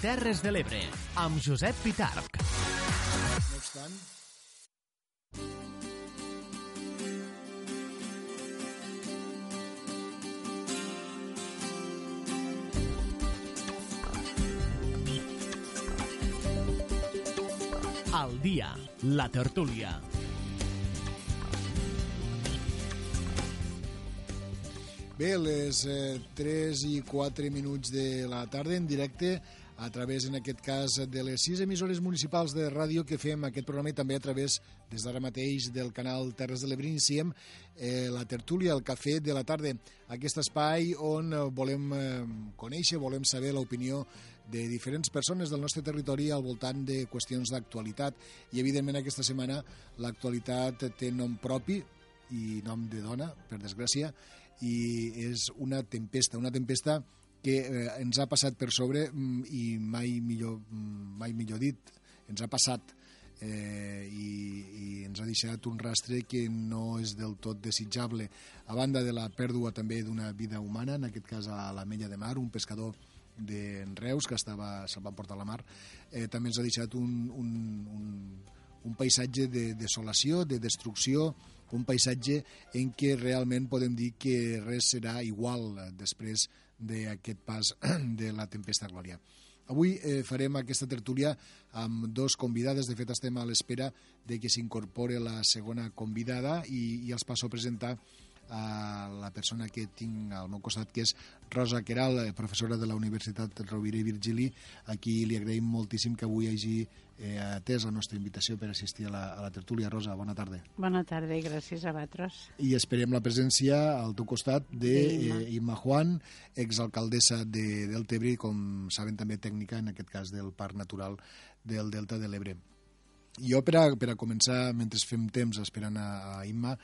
Terres de l'Ebre, amb Josep Pitarc. No obstant, Al dia, la tertúlia. Bé, les eh, 3 i 4 minuts de la tarda en directe a través, en aquest cas, de les sis emissores municipals de ràdio que fem aquest programa i també a través, des d'ara mateix, del canal Terres de l'Ebre, iniciem eh, la tertúlia, el cafè de la tarda, aquest espai on eh, volem eh, conèixer, volem saber l'opinió de diferents persones del nostre territori al voltant de qüestions d'actualitat. I, evidentment, aquesta setmana l'actualitat té nom propi i nom de dona, per desgràcia, i és una tempesta, una tempesta que eh, ens ha passat per sobre mm, i mai millor, mm, mai millor dit, ens ha passat eh, i, i ens ha deixat un rastre que no és del tot desitjable. A banda de la pèrdua també d'una vida humana, en aquest cas a la Mella de Mar, un pescador de Reus que estava se'l van portar a la mar, eh, també ens ha deixat un, un, un, un paisatge de desolació, de destrucció, un paisatge en què realment podem dir que res serà igual eh, després d'aquest pas de la tempesta Glòria. Avui eh, farem aquesta tertúlia amb dos convidades. De fet, estem a l'espera de que s'incorpore la segona convidada i, i els passo a presentar a la persona que tinc al meu costat, que és Rosa Queral, eh, professora de la Universitat Rovira i Virgili, a qui li agraïm moltíssim que avui hagi eh, atès la nostra invitació per assistir a la, a la tertúlia. Rosa, bona tarda. Bona tarda i gràcies a vosaltres. I esperem la presència al teu costat de eh, Imma Juan, exalcaldessa de Deltebre i, com saben, també tècnica, en aquest cas, del Parc Natural del Delta de l'Ebre. Jo, per a, per a començar, mentre fem temps esperant a, a Imma,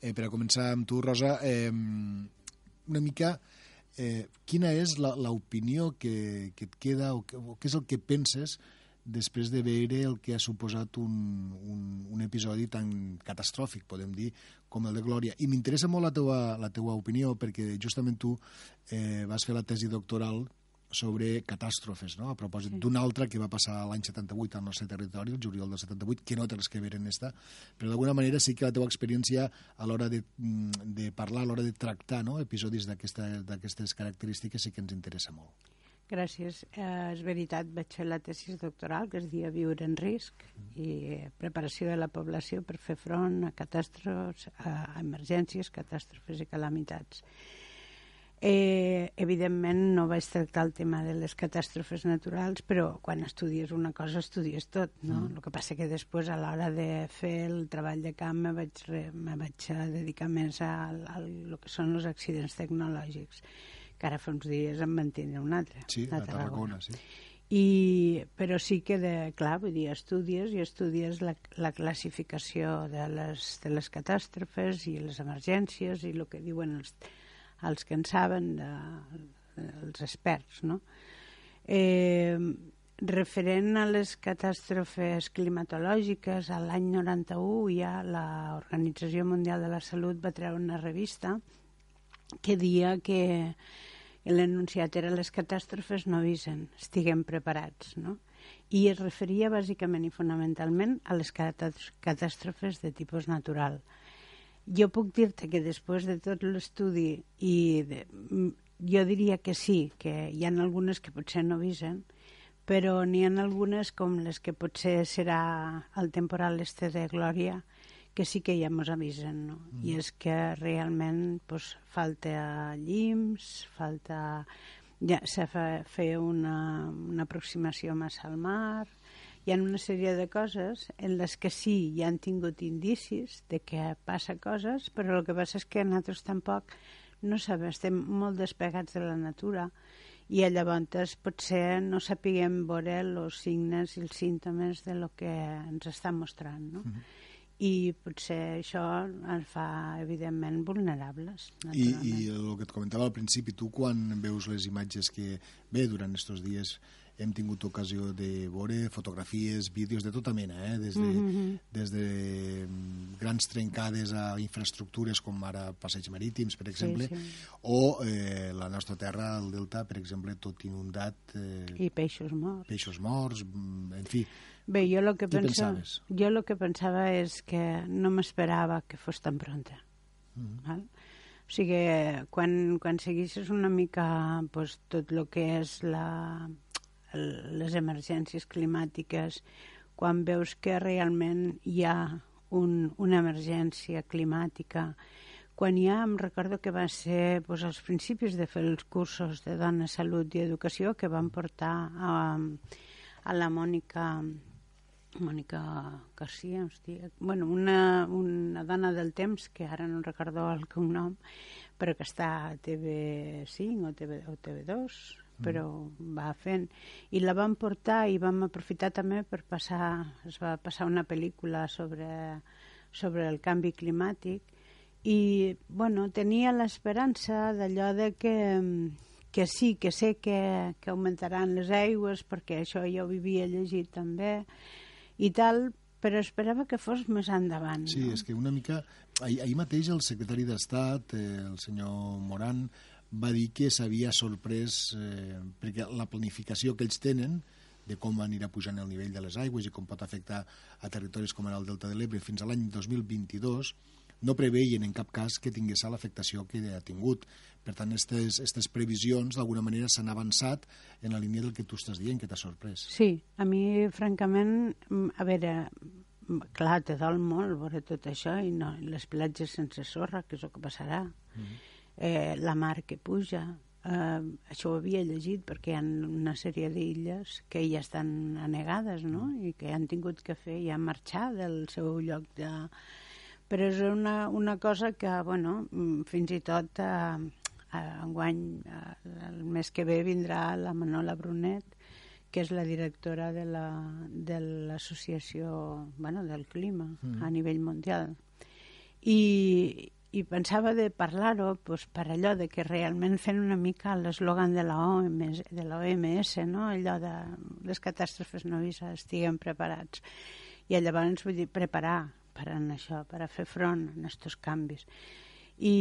eh, per a començar amb tu, Rosa, eh, una mica eh, quina és l'opinió que, que et queda o, que, o què és el que penses després de veure el que ha suposat un, un, un episodi tan catastròfic, podem dir, com el de Glòria. I m'interessa molt la teua, la teua opinió, perquè justament tu eh, vas fer la tesi doctoral sobre catàstrofes, no? a propòsit sí. d'una altra que va passar l'any 78 al nostre territori, el juliol del 78, que no té res que veure en esta, però d'alguna manera sí que la teva experiència a l'hora de, mm, de parlar, a l'hora de tractar no? episodis d'aquestes característiques sí que ens interessa molt. Gràcies. Eh, és veritat, vaig fer la tesi doctoral que es dia Viure en risc i preparació de la població per fer front a catàstrofes, a emergències, catàstrofes i calamitats. Eh, evidentment no vaig tractar el tema de les catàstrofes naturals, però quan estudies una cosa estudies tot, no? Mm. El que passa que després a l'hora de fer el treball de camp me vaig, re, me vaig dedicar més a, a, a lo que són els accidents tecnològics, que ara fa uns dies em van tindre un altre. Sí, a Tarragona, sí. I, però sí que, de, clar, vull dir, estudies i estudies la, la classificació de les, de les catàstrofes i les emergències i el que diuen els, els que en saben, de, els experts, no? Eh, referent a les catàstrofes climatològiques, a l'any 91 ja l'Organització Mundial de la Salut va treure una revista que dia que l'enunciat era les catàstrofes no avisen, estiguem preparats, no? I es referia bàsicament i fonamentalment a les catàstrofes de tipus natural jo puc dir-te que després de tot l'estudi i de, jo diria que sí, que hi ha algunes que potser no avisen, però n'hi ha algunes com les que potser serà el temporal este de Glòria, que sí que ja mos avisen, no? Mm. I és que realment pues, falta llims, falta... Ja se fa fer una, una aproximació massa al mar, hi ha una sèrie de coses en les que sí hi han tingut indicis de que passa coses, però el que passa és que nosaltres tampoc no sabem, estem molt despegats de la natura. I llavors potser no sapiguem veure els signes i els símptomes de lo que ens està mostrant, no? Mm -hmm i potser això ens fa evidentment vulnerables I, i el que et comentava al principi tu quan veus les imatges que bé durant aquests dies hem tingut ocasió de veure fotografies, vídeos de tota mena, eh? des, de, Mm -hmm. des de mm, grans trencades a infraestructures com ara passeigs marítims, per exemple, Sí, sí. o eh, la nostra terra, el delta, per exemple, tot inundat, eh, I peixos morts. peixos morts, mm, en fi, Bé, jo el que, Què pensa, pensaves? jo lo que pensava és que no m'esperava que fos tan pronta. Mm. Val? O sigui, quan, quan seguissis una mica pues, tot el que és la, el- les emergències climàtiques, quan veus que realment hi ha un, una emergència climàtica, quan ja em recordo que va ser pues, als principis de fer els cursos de dona, salut i educació que van portar a, a la Mònica Mònica Garcia, hòstia, bueno, una, una dona del temps, que ara no recordo el cognom, però que està a TV5 o, TV, o TV2, però va fent. I la vam portar i vam aprofitar també per passar, es va passar una pel·lícula sobre, sobre el canvi climàtic i, bueno, tenia l'esperança d'allò de que, que sí, que sé que, que augmentaran les aigües, perquè això jo ho havia llegit també, i tal, però esperava que fos més endavant. Sí, no? és que una mica... Ahir, ahir mateix el secretari d'Estat, eh, el senyor Moran, va dir que s'havia sorprès eh, perquè la planificació que ells tenen de com anirà pujant el nivell de les aigües i com pot afectar a territoris com ara el Delta de l'Ebre fins a l'any 2022 no preveien en cap cas que tingués l'afectació que ha tingut. Per tant, aquestes previsions d'alguna manera s'han avançat en la línia del que tu estàs dient, que t'ha sorprès. Sí, a mi, francament, mm, a veure, mm, clar, te dol molt veure tot això i no, les platges sense sorra, que és el que passarà. Mm-hmm. Eh, la mar que puja. Eh, això ho havia llegit perquè hi ha una sèrie d'illes que ja estan anegades, no? I que han tingut que fer ja marxar del seu lloc de... Però és una, una cosa que, bueno, mm, fins i tot eh, eh, enguany, eh, el mes que ve vindrà la Manola Brunet, que és la directora de la- de l'associació bueno, del clima mm. a nivell mundial. I, i pensava de parlar-ho pues, per allò de que realment fent una mica l'eslògan de la OMS, de la OMS, no? allò de les catàstrofes no avisades, estiguem preparats. I llavors vull dir preparar per a això, per a fer front a aquests canvis. I,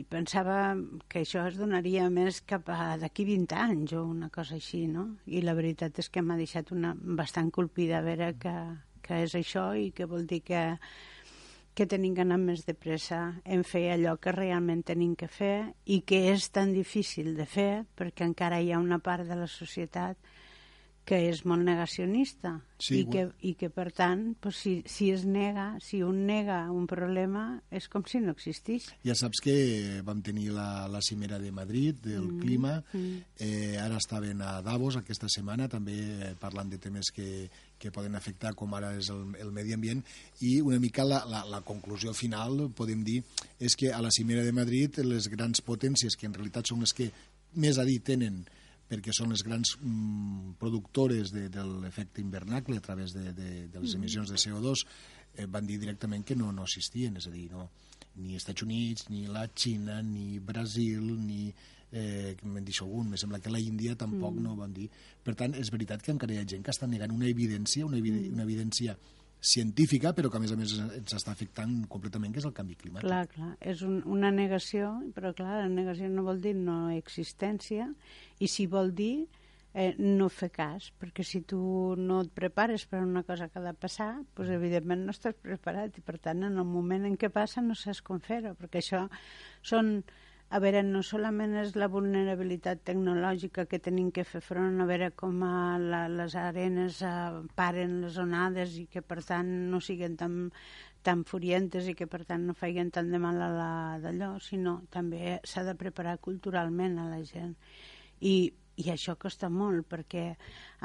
i pensava que això es donaria més cap a d'aquí 20 anys o una cosa així, no? I la veritat és que m'ha deixat una bastant colpida veure que, que és això i que vol dir que, que tenim que anar més de pressa en fer allò que realment tenim que fer i que és tan difícil de fer perquè encara hi ha una part de la societat que és molt negacionista Sí, i, que, i que per tant pues, si, si es nega, si un nega un problema és com si no existís. Ja saps que vam tenir la, la cimera de Madrid, del mm, clima, mm. Eh, ara estaven a Davos aquesta setmana, també eh, parlant de temes que, que poden afectar, com ara és el, el medi ambient, i una mica la, la, la conclusió final, podem dir, és que a la cimera de Madrid les grans potències, que en realitat són les que més a dir tenen perquè són les grans mm, productores de, de l'efecte invernacle a través de, de, de les emissions de CO2, eh, van dir directament que no, no existien, és a dir, no, ni Estats Units, ni la Xina, ni Brasil, ni eh, me'n dit algun, me sembla que la Índia tampoc mm. no van dir. Per tant, és veritat que encara hi ha gent que està negant una evidència, una, evi mm. una evidència científica, però que a més a més ens està afectant completament, que és el canvi climàtic. Clar, clar, és un, una negació, però clar, la negació no vol dir no existència, i si vol dir eh, no fer cas, perquè si tu no et prepares per una cosa que ha de passar, doncs evidentment no estàs preparat, i per tant en el moment en què passa no saps com fer-ho, perquè això són a veure, no solament és la vulnerabilitat tecnològica que tenim que fer front, a veure com a la, les arenes uh, paren les onades i que per tant no siguin tan, tan furientes i que per tant no feien tant de mal a la d'allò, sinó també s'ha de preparar culturalment a la gent. I, i això costa molt perquè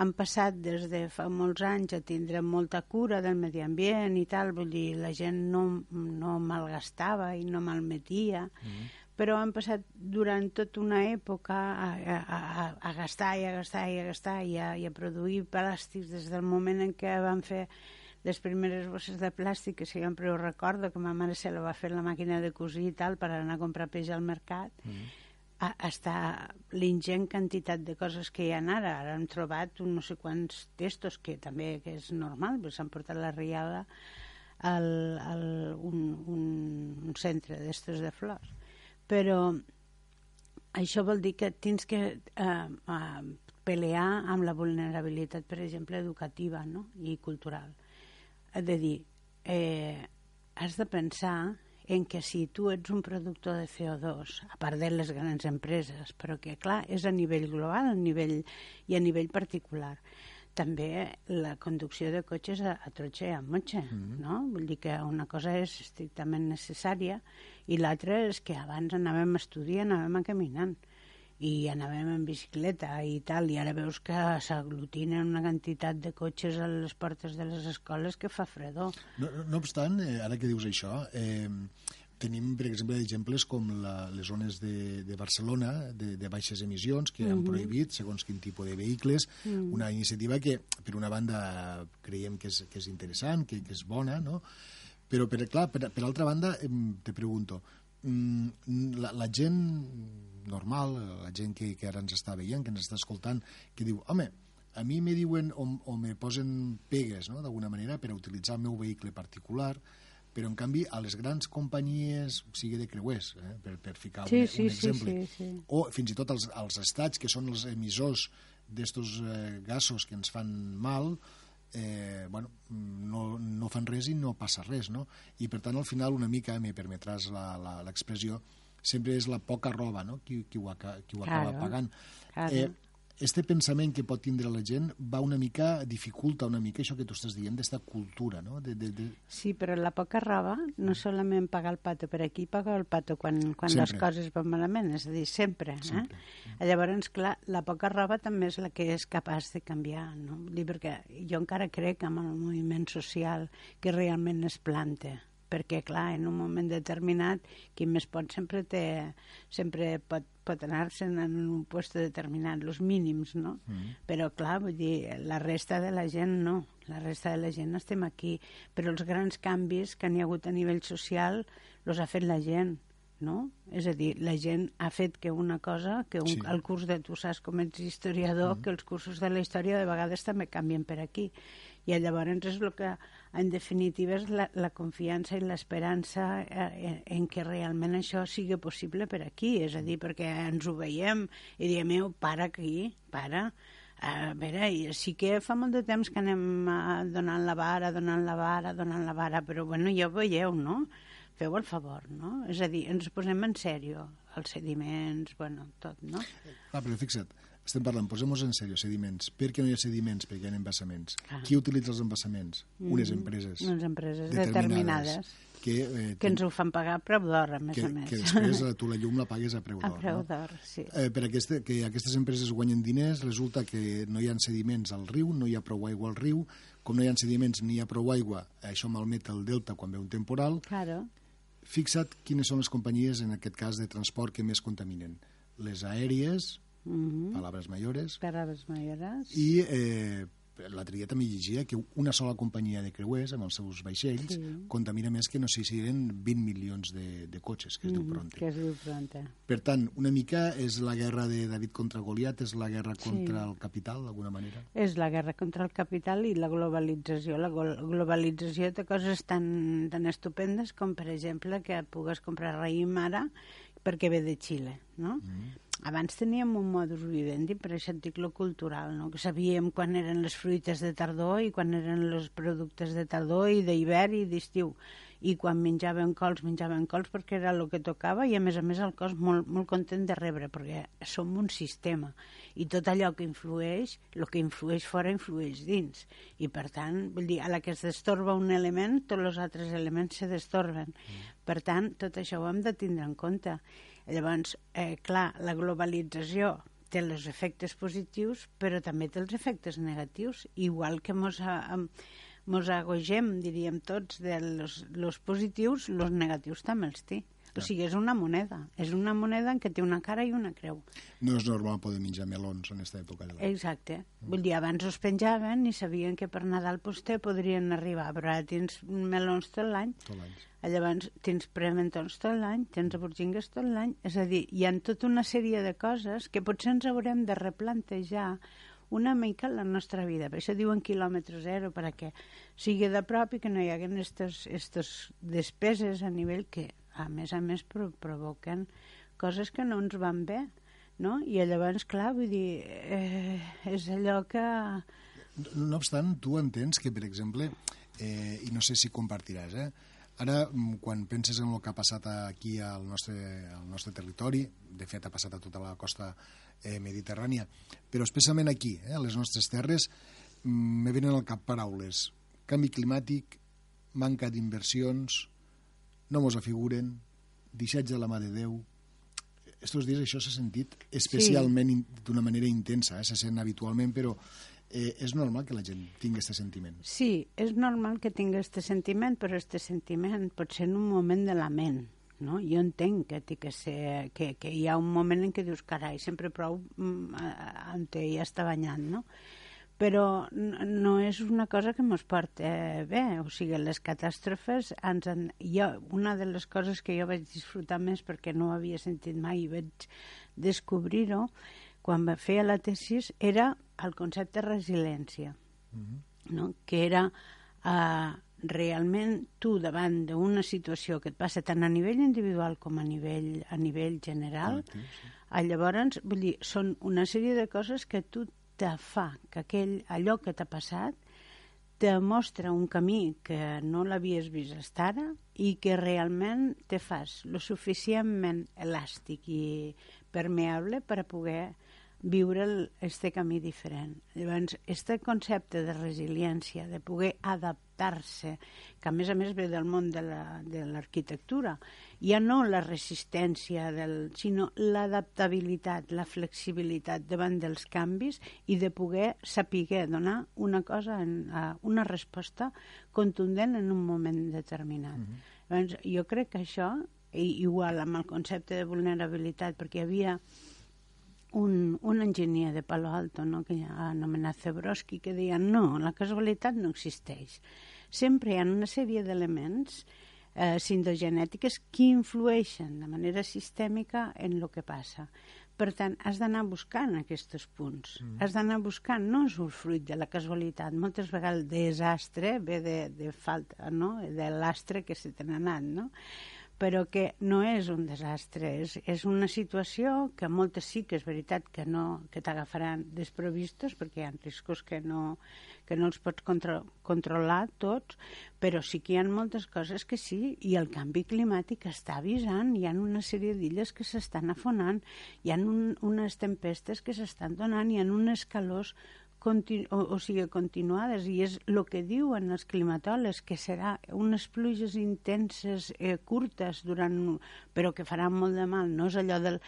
han passat des de fa molts anys a tindre molta cura del medi ambient i tal, vull dir, la gent no, no malgastava i no malmetia, mm -hmm però han passat durant tota una època a, a, a, a gastar i a gastar i a gastar i a, i a produir plàstics des del moment en què van fer les primeres bosses de plàstic, que sempre ho recordo, que ma mare se la va fer la màquina de cosir i tal per anar a comprar peix al mercat, mm. a- està l'ingent quantitat de coses que hi ha ara. Ara hem trobat un no sé quants testos, que també que és normal, perquè s'han portat la riada al, al, un, un, un centre d'estos de flors. Però això vol dir que tens que eh, eh, pelear amb la vulnerabilitat, per exemple, educativa no? i cultural. És de dir, eh, has de pensar en que si tu ets un productor de CO2, a part de les grans empreses, però que, clar, és a nivell global a nivell, i a nivell particular, també la conducció de cotxes a, a trotxa i a motxa, mm -hmm. no? Vull dir que una cosa és estrictament necessària i l'altra és que abans anàvem a estudiar, anàvem a caminant i anàvem en bicicleta i tal, i ara veus que s'aglutinen una quantitat de cotxes a les portes de les escoles que fa fredor. No, no, obstant, eh, ara que dius això, eh, tenim, per exemple, exemples com la, les zones de, de Barcelona, de, de baixes emissions, que han prohibit, segons quin tipus de vehicles, una iniciativa que, per una banda, creiem que és, que és interessant, que, que és bona, no? Però, per, clar, per, per altra banda, em, te pregunto, mm, la, la gent normal, la gent que, que ara ens està veient, que ens està escoltant, que diu, home, a mi me diuen o, o me posen pegues, no?, d'alguna manera, per utilitzar el meu vehicle particular, però en canvi a les grans companyies, sigui de creuers, eh, per, per ficar Sí, un, sí, un sí, exemple, sí, sí. o fins i tot als, als estats, que són els emissors d'estos eh, gasos que ens fan mal, eh, bueno, no, no fan res i no passa res, no? I per tant, al final, una mica, me permetràs la- la- l'expressió, sempre és la poca roba, no?, qui, qui ho, aca- qui ho acaba Claro, pagant. claro. Eh, este pensament que pot tindre la gent va una mica, dificulta una mica això que tu estàs dient, d'esta cultura, no? De, de, de... Sí, però la poca roba no solament paga el pato per aquí, paga el pato quan, quan les Sempre. coses van malament, és a dir, sempre. Sempre. Eh? Llavors, clar, la poca roba també és la que és capaç de canviar, no? Vull dir, perquè jo encara crec en el moviment social que realment es planta perquè, clar, en un moment determinat, qui més pot sempre té, sempre pot, pot anar-se'n en un lloc determinat, els mínims, no? Mm. Però, clar, vull dir, la resta de la gent no. La resta de la gent estem aquí. Però els grans canvis que n'hi ha hagut a nivell social els ha fet la gent, no? És a dir, la gent ha fet que una cosa, que un, Sí. el curs de, tu saps com ets historiador, mm. que els cursos de la història de vegades també canvien per aquí. I llavors és el que, en definitiva, és la, la confiança i l'esperança eh, en, en que realment això sigui possible per aquí. És a dir, perquè ens ho veiem i diem, meu, para aquí, para. A veure, i sí que fa molt de temps que anem eh, donant la vara, donant la vara, donant la vara, però bueno, ja ho veieu, no? Feu el favor, no? És a dir, ens posem en sèrio, els sediments, bueno, tot, no? Ah, però fixa't, estem parlant, posem-nos en sèrio, sediments. Per què no hi ha sediments? Perquè hi ha embassaments. Ah. Qui utilitza els embassaments? Unes empreses. Unes empreses determinades. Que, eh, Que ens ho fan pagar a preu d'or, a més que, a més. que després eh, tu la llum la pagues a preu A d'or. preu no? d'or, sí. Eh, per aquesta, que aquestes empreses guanyen diners, resulta que no hi ha sediments al riu, no hi ha prou aigua al riu, com no hi ha sediments ni hi ha prou aigua, això malmet el delta quan ve un temporal. Claro. Fixa't quines són les companyies, en aquest cas de transport, que més contaminen. Les aèries, Mm palabras mayores, les mayores. i eh, l'altre dia també llegia que una sola companyia de creuers amb els seus vaixells Sí. contamina més que no sé si eren 20 milions de, de cotxes, que es diu Pronte. Que es diu Pronte. Per tant, una mica és la guerra de David contra Goliat, és la guerra contra Sí. el capital, d'alguna manera. És la guerra contra el capital i la globalització. La globalització té coses tan, tan estupendes com, per exemple, que pugues comprar raïm ara perquè ve de Xile, no? Mm. Abans teníem un modus vivendi, per això et dic lo cultural, no? que sabíem quan eren les fruites de tardor i quan eren els productes de tardor i d'hivern i d'estiu. I quan menjaven cols, menjaven cols perquè era el que tocava i a més a més el cos molt, molt content de rebre perquè som un sistema i tot allò que influeix, el que influeix fora influeix dins i per tant, vull dir, a la que es destorba un element, tots els altres elements se destorben. Mm. Per tant, tot això ho hem de tindre en compte. Llavors, eh, clar, la globalització té els efectes positius, però també té els efectes negatius, igual que mos, a, mos agogem, diríem tots, de los, positius, los negatius també els té. O sigui, és una moneda. És una moneda en què té una cara i una creu. No és normal poder menjar melons en aquesta època l'any. Exacte. Vull dir, abans els penjaven i sabien que per Nadal pues, te podrien arribar, però ara tens melons tot l'any. Tot l'any. Llavors tens prementons tot l'any, tens aborgingues tot l'any. És a dir, hi ha tota una sèrie de coses que potser ens haurem de replantejar una mica la nostra vida. Per això diuen quilòmetre zero, perquè sigui de prop i que no hi hagi aquestes despeses a nivell que, a més a més, pro provoquen coses que no ens van bé, no? I llavors, clar, vull dir, eh, és allò que... No obstant, tu entens que, per exemple, eh, i no sé si compartiràs, eh, Ara, mm, quan penses en el que ha passat aquí al nostre, al nostre territori, de fet ha passat a tota la costa eh, mediterrània, però especialment aquí, eh, a les nostres terres, mm, me venen al cap paraules. Canvi climàtic, manca d'inversions, no mos afiguren, deixats de la mà de Déu. Estos dies això s'ha sentit especialment sí. d'una manera intensa, eh? se sent habitualment, però eh, és normal que la gent tingui aquest sentiment. Sí, és normal que tingui aquest sentiment, però aquest sentiment pot ser en un moment de lament, no? Jo entenc que, que, ser, que, que hi ha un moment en què dius, carai, sempre prou mm, on ja està banyant, no? Però no és una cosa que ens porta bé, o sigui, les catàstrofes ens han... Jo, una de les coses que jo vaig disfrutar més perquè no havia sentit mai i vaig descobrir-ho quan va fer la tesis era el concepte de resiliència, mm -hmm. no? que era uh, realment tu davant d'una situació que et passa tant a nivell individual com a nivell, a nivell general, sí. Eh, llavors, vull dir, són una sèrie de coses que tu te fa, que aquell, allò que t'ha passat te mostra un camí que no l'havies vist fins ara i que realment te fas lo suficientment elàstic i permeable per a poder viure este camí diferent. Llavors, este concepte de resiliència, de poder adaptar-se, que a més a més ve del món de l'arquitectura, la, ja no la resistència, del, sinó l'adaptabilitat, la flexibilitat davant dels canvis i de poder saber donar una cosa, en, una resposta contundent en un moment determinat. Mm -hmm. Llavors, jo crec que això, igual amb el concepte de vulnerabilitat, perquè hi havia un, un enginyer de Palo Alto, no, que ha anomenat Zebrowski, que deia no, la casualitat no existeix. Sempre hi ha una sèrie d'elements eh, sindogenètiques que influeixen de manera sistèmica en el que passa. Per tant, has d'anar buscant aquests punts. Mm. Has d'anar buscant, no és un fruit de la casualitat. Moltes vegades el desastre ve de, de falta, no? de l'astre que se t'ha anat, no? Però que no és un desastre, és, és una situació que moltes sí que és veritat que no que t'agafaran desprovistos perquè hi ha riscos que no, que no els pots contro controlar tots, però sí que hi ha moltes coses que sí, i el canvi climàtic està avisant, hi ha una sèrie d'illes que s'estan afonant, hi ha un, unes tempestes que s'estan donant, hi ha unes calors o, o sigui, continuades, i és el que diuen els climatòlegs, que serà unes pluges intenses, eh, curtes, durant, però que faran molt de mal. No és allò del...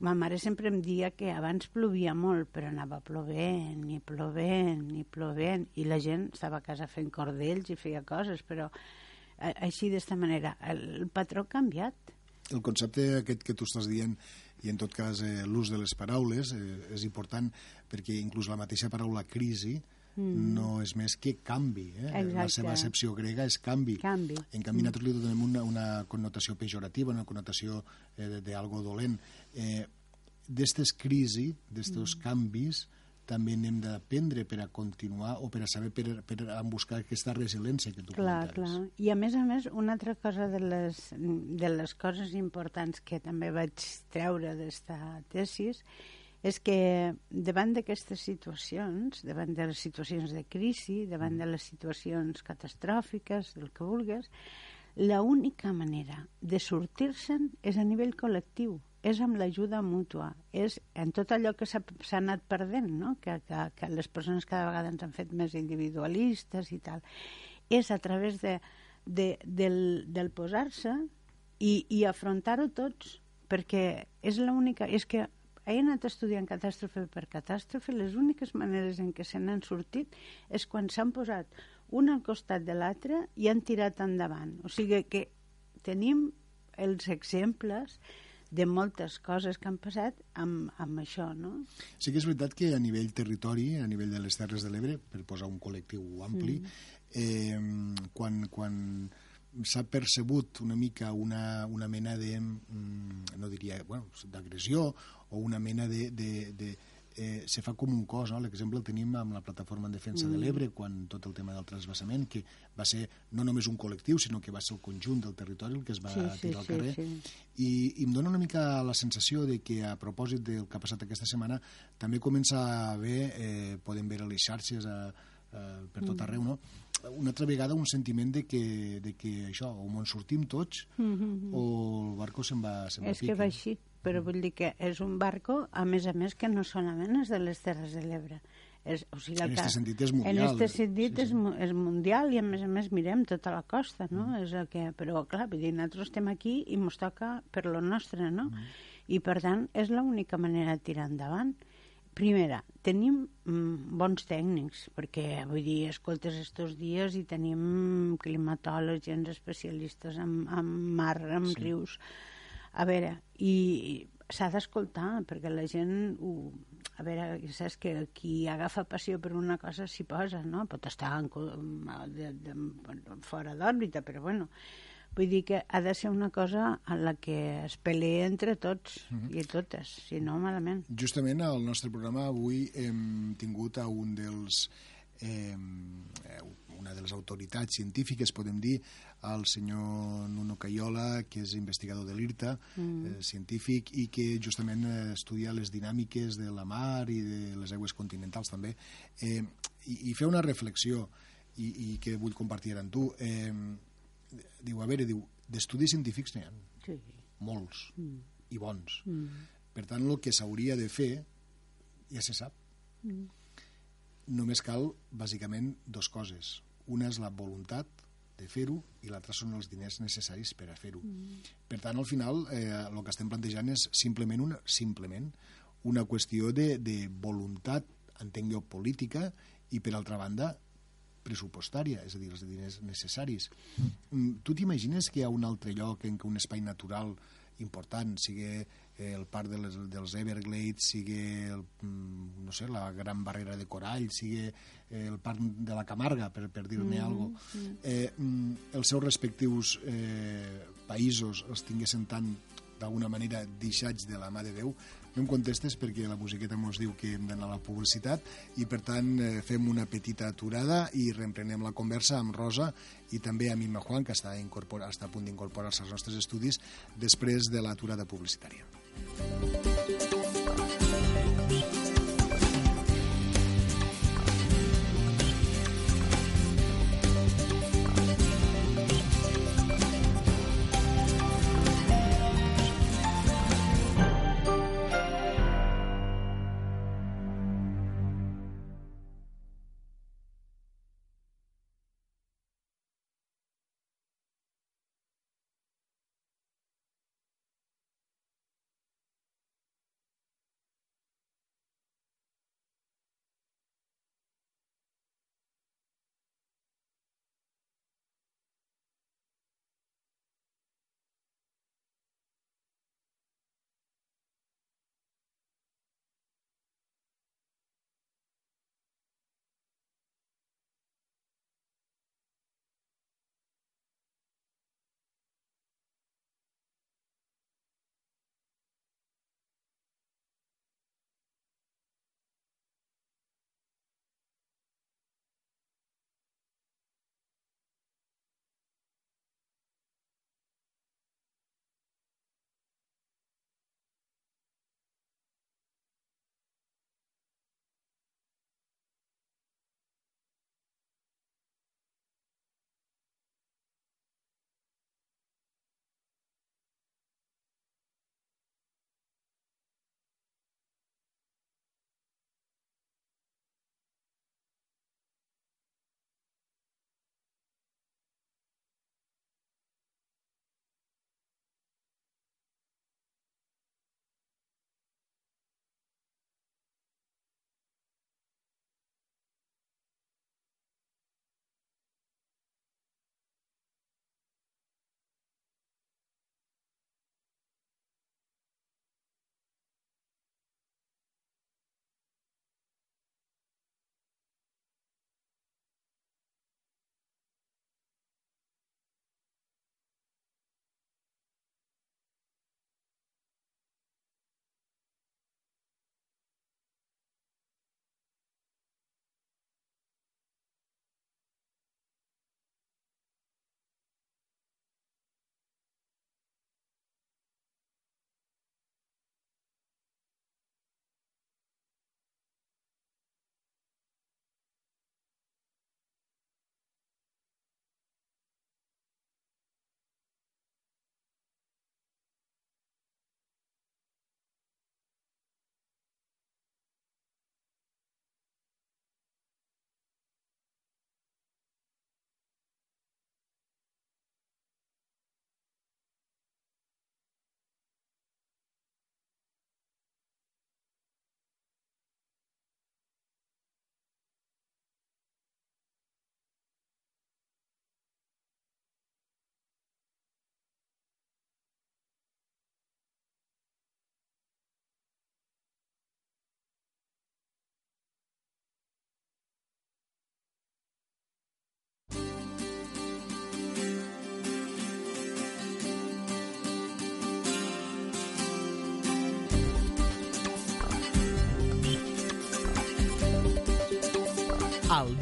Ma mare sempre em dia que abans plovia molt, però anava plovent, i plovent, i plovent, i la gent estava a casa fent cordells i feia coses, però eh, així d'esta manera. El, el patró ha canviat. El concepte aquest que tu estàs dient i en tot cas eh, l'ús de les paraules eh, és important perquè inclús la mateixa paraula crisi mm. no és més que canvi. Eh? La seva accepció grega és canvi. canvi. En canvi, mm. nosaltres li donem una, una connotació pejorativa, una connotació eh, d'algo dolent. Eh, D'estes crisi, d'estos mm. canvis, també n'hem d'aprendre per a continuar o per a saber per, per a buscar aquesta resiliència que tu clar, comentaves. Clar, I a més a més, una altra cosa de les, de les coses importants que també vaig treure d'esta tesis és que davant d'aquestes situacions, davant de les situacions de crisi, davant de les situacions catastròfiques, del que vulgues, la única manera de sortir-se'n és a nivell col·lectiu és amb l'ajuda mútua, és en tot allò que s'ha anat perdent, no? que, que, que les persones cada vegada ens han fet més individualistes i tal. És a través de, de, del, del posar-se i, i afrontar-ho tots, perquè és l'única... És que he anat estudiant catàstrofe per catàstrofe, les úniques maneres en què se n'han sortit és quan s'han posat un al costat de l'altre i han tirat endavant. O sigui que tenim els exemples de moltes coses que han passat amb, amb això, no? Sí que és veritat que a nivell territori, a nivell de les Terres de l'Ebre, per posar un col·lectiu ampli, mm. eh, quan, quan s'ha percebut una mica una, una mena de, mm, no diria, bueno, d'agressió o una mena de, de, de eh, se fa com un cos, no? l'exemple el tenim amb la plataforma en defensa mm. de l'Ebre, quan tot el tema del transbassament, que va ser no només un col·lectiu, sinó que va ser el conjunt del territori el que es va Sí, sí, tirar al sí, carrer, sí. I, i em dóna una mica la sensació de que a propòsit del que ha passat aquesta setmana també comença a haver, eh, podem veure les xarxes a, a, per tot Mm. arreu, no? una altra vegada un sentiment de que, de que això, o en sortim tots Mm -hmm. o el barco se'n va, se'n va És que pique. va així, però vull dir que és un barco, a més a més, que no solament és de les Terres de l'Ebre. És, o sigui, En que- este sentit és mundial. En este sentit Sí, sí. És, és mundial i, a més a més, mirem tota la costa, no? Mm. És el que, però, clar, vull dir, nosaltres estem aquí i ens toca per lo nostre, no? Mm. I, per tant, és l'única manera de tirar endavant. Primera, tenim mm, bons tècnics, perquè, vull dir, escoltes estos dies i tenim climatòlegs, gens especialistes en, en mar, en sí. rius. A veure, i s'ha d'escoltar, perquè la gent... Ho, a veure, saps que qui agafa passió per una cosa s'hi posa, no? Pot estar en, co- de, de, fora d'òrbita, però bueno, vull dir que ha de ser una cosa en la que es pelea entre tots i totes, si no, malament. Justament al nostre programa avui hem tingut a un dels eh, una de les autoritats científiques, podem dir, el senyor Nuno Caiola, que és investigador de l'IRTA, mm. eh, científic, i que justament eh, estudia les dinàmiques de la mar i de les aigües continentals també, eh, i, i fer una reflexió i, i que vull compartir amb tu. Eh, diu, a veure, diu, d'estudis científics n'hi ha Sí. molts Mm. i bons. Mm. Per tant, el que s'hauria de fer ja se sap. Mm. Només cal, bàsicament, dos coses. Una és la voluntat de fer-ho i l'altra són els diners necessaris per a fer-ho. Mm. Per tant, al final, eh, el que estem plantejant és simplement una, simplement una qüestió de, de voluntat, entenc jo, política, i, per altra banda, pressupostària, és a dir, els diners necessaris. Mm, Tu t'imagines que hi ha un altre lloc en què un espai natural important, sigui el parc de les, dels Everglades, sigui el, mm, no sé, la gran barrera de corall, sigui eh, el parc de la Camarga, per, per dir-ne mm, alguna cosa, eh, mm, els seus respectius eh, països els tinguessin tan d'alguna manera deixats de la mà de Déu, no em contestes perquè la musiqueta ens diu que hem d'anar a la publicitat i per tant eh, fem una petita aturada i reemprenem la conversa amb Rosa i també amb Imma Juan que està, està a punt d'incorporar-se als nostres estudis després de l'aturada publicitària. Al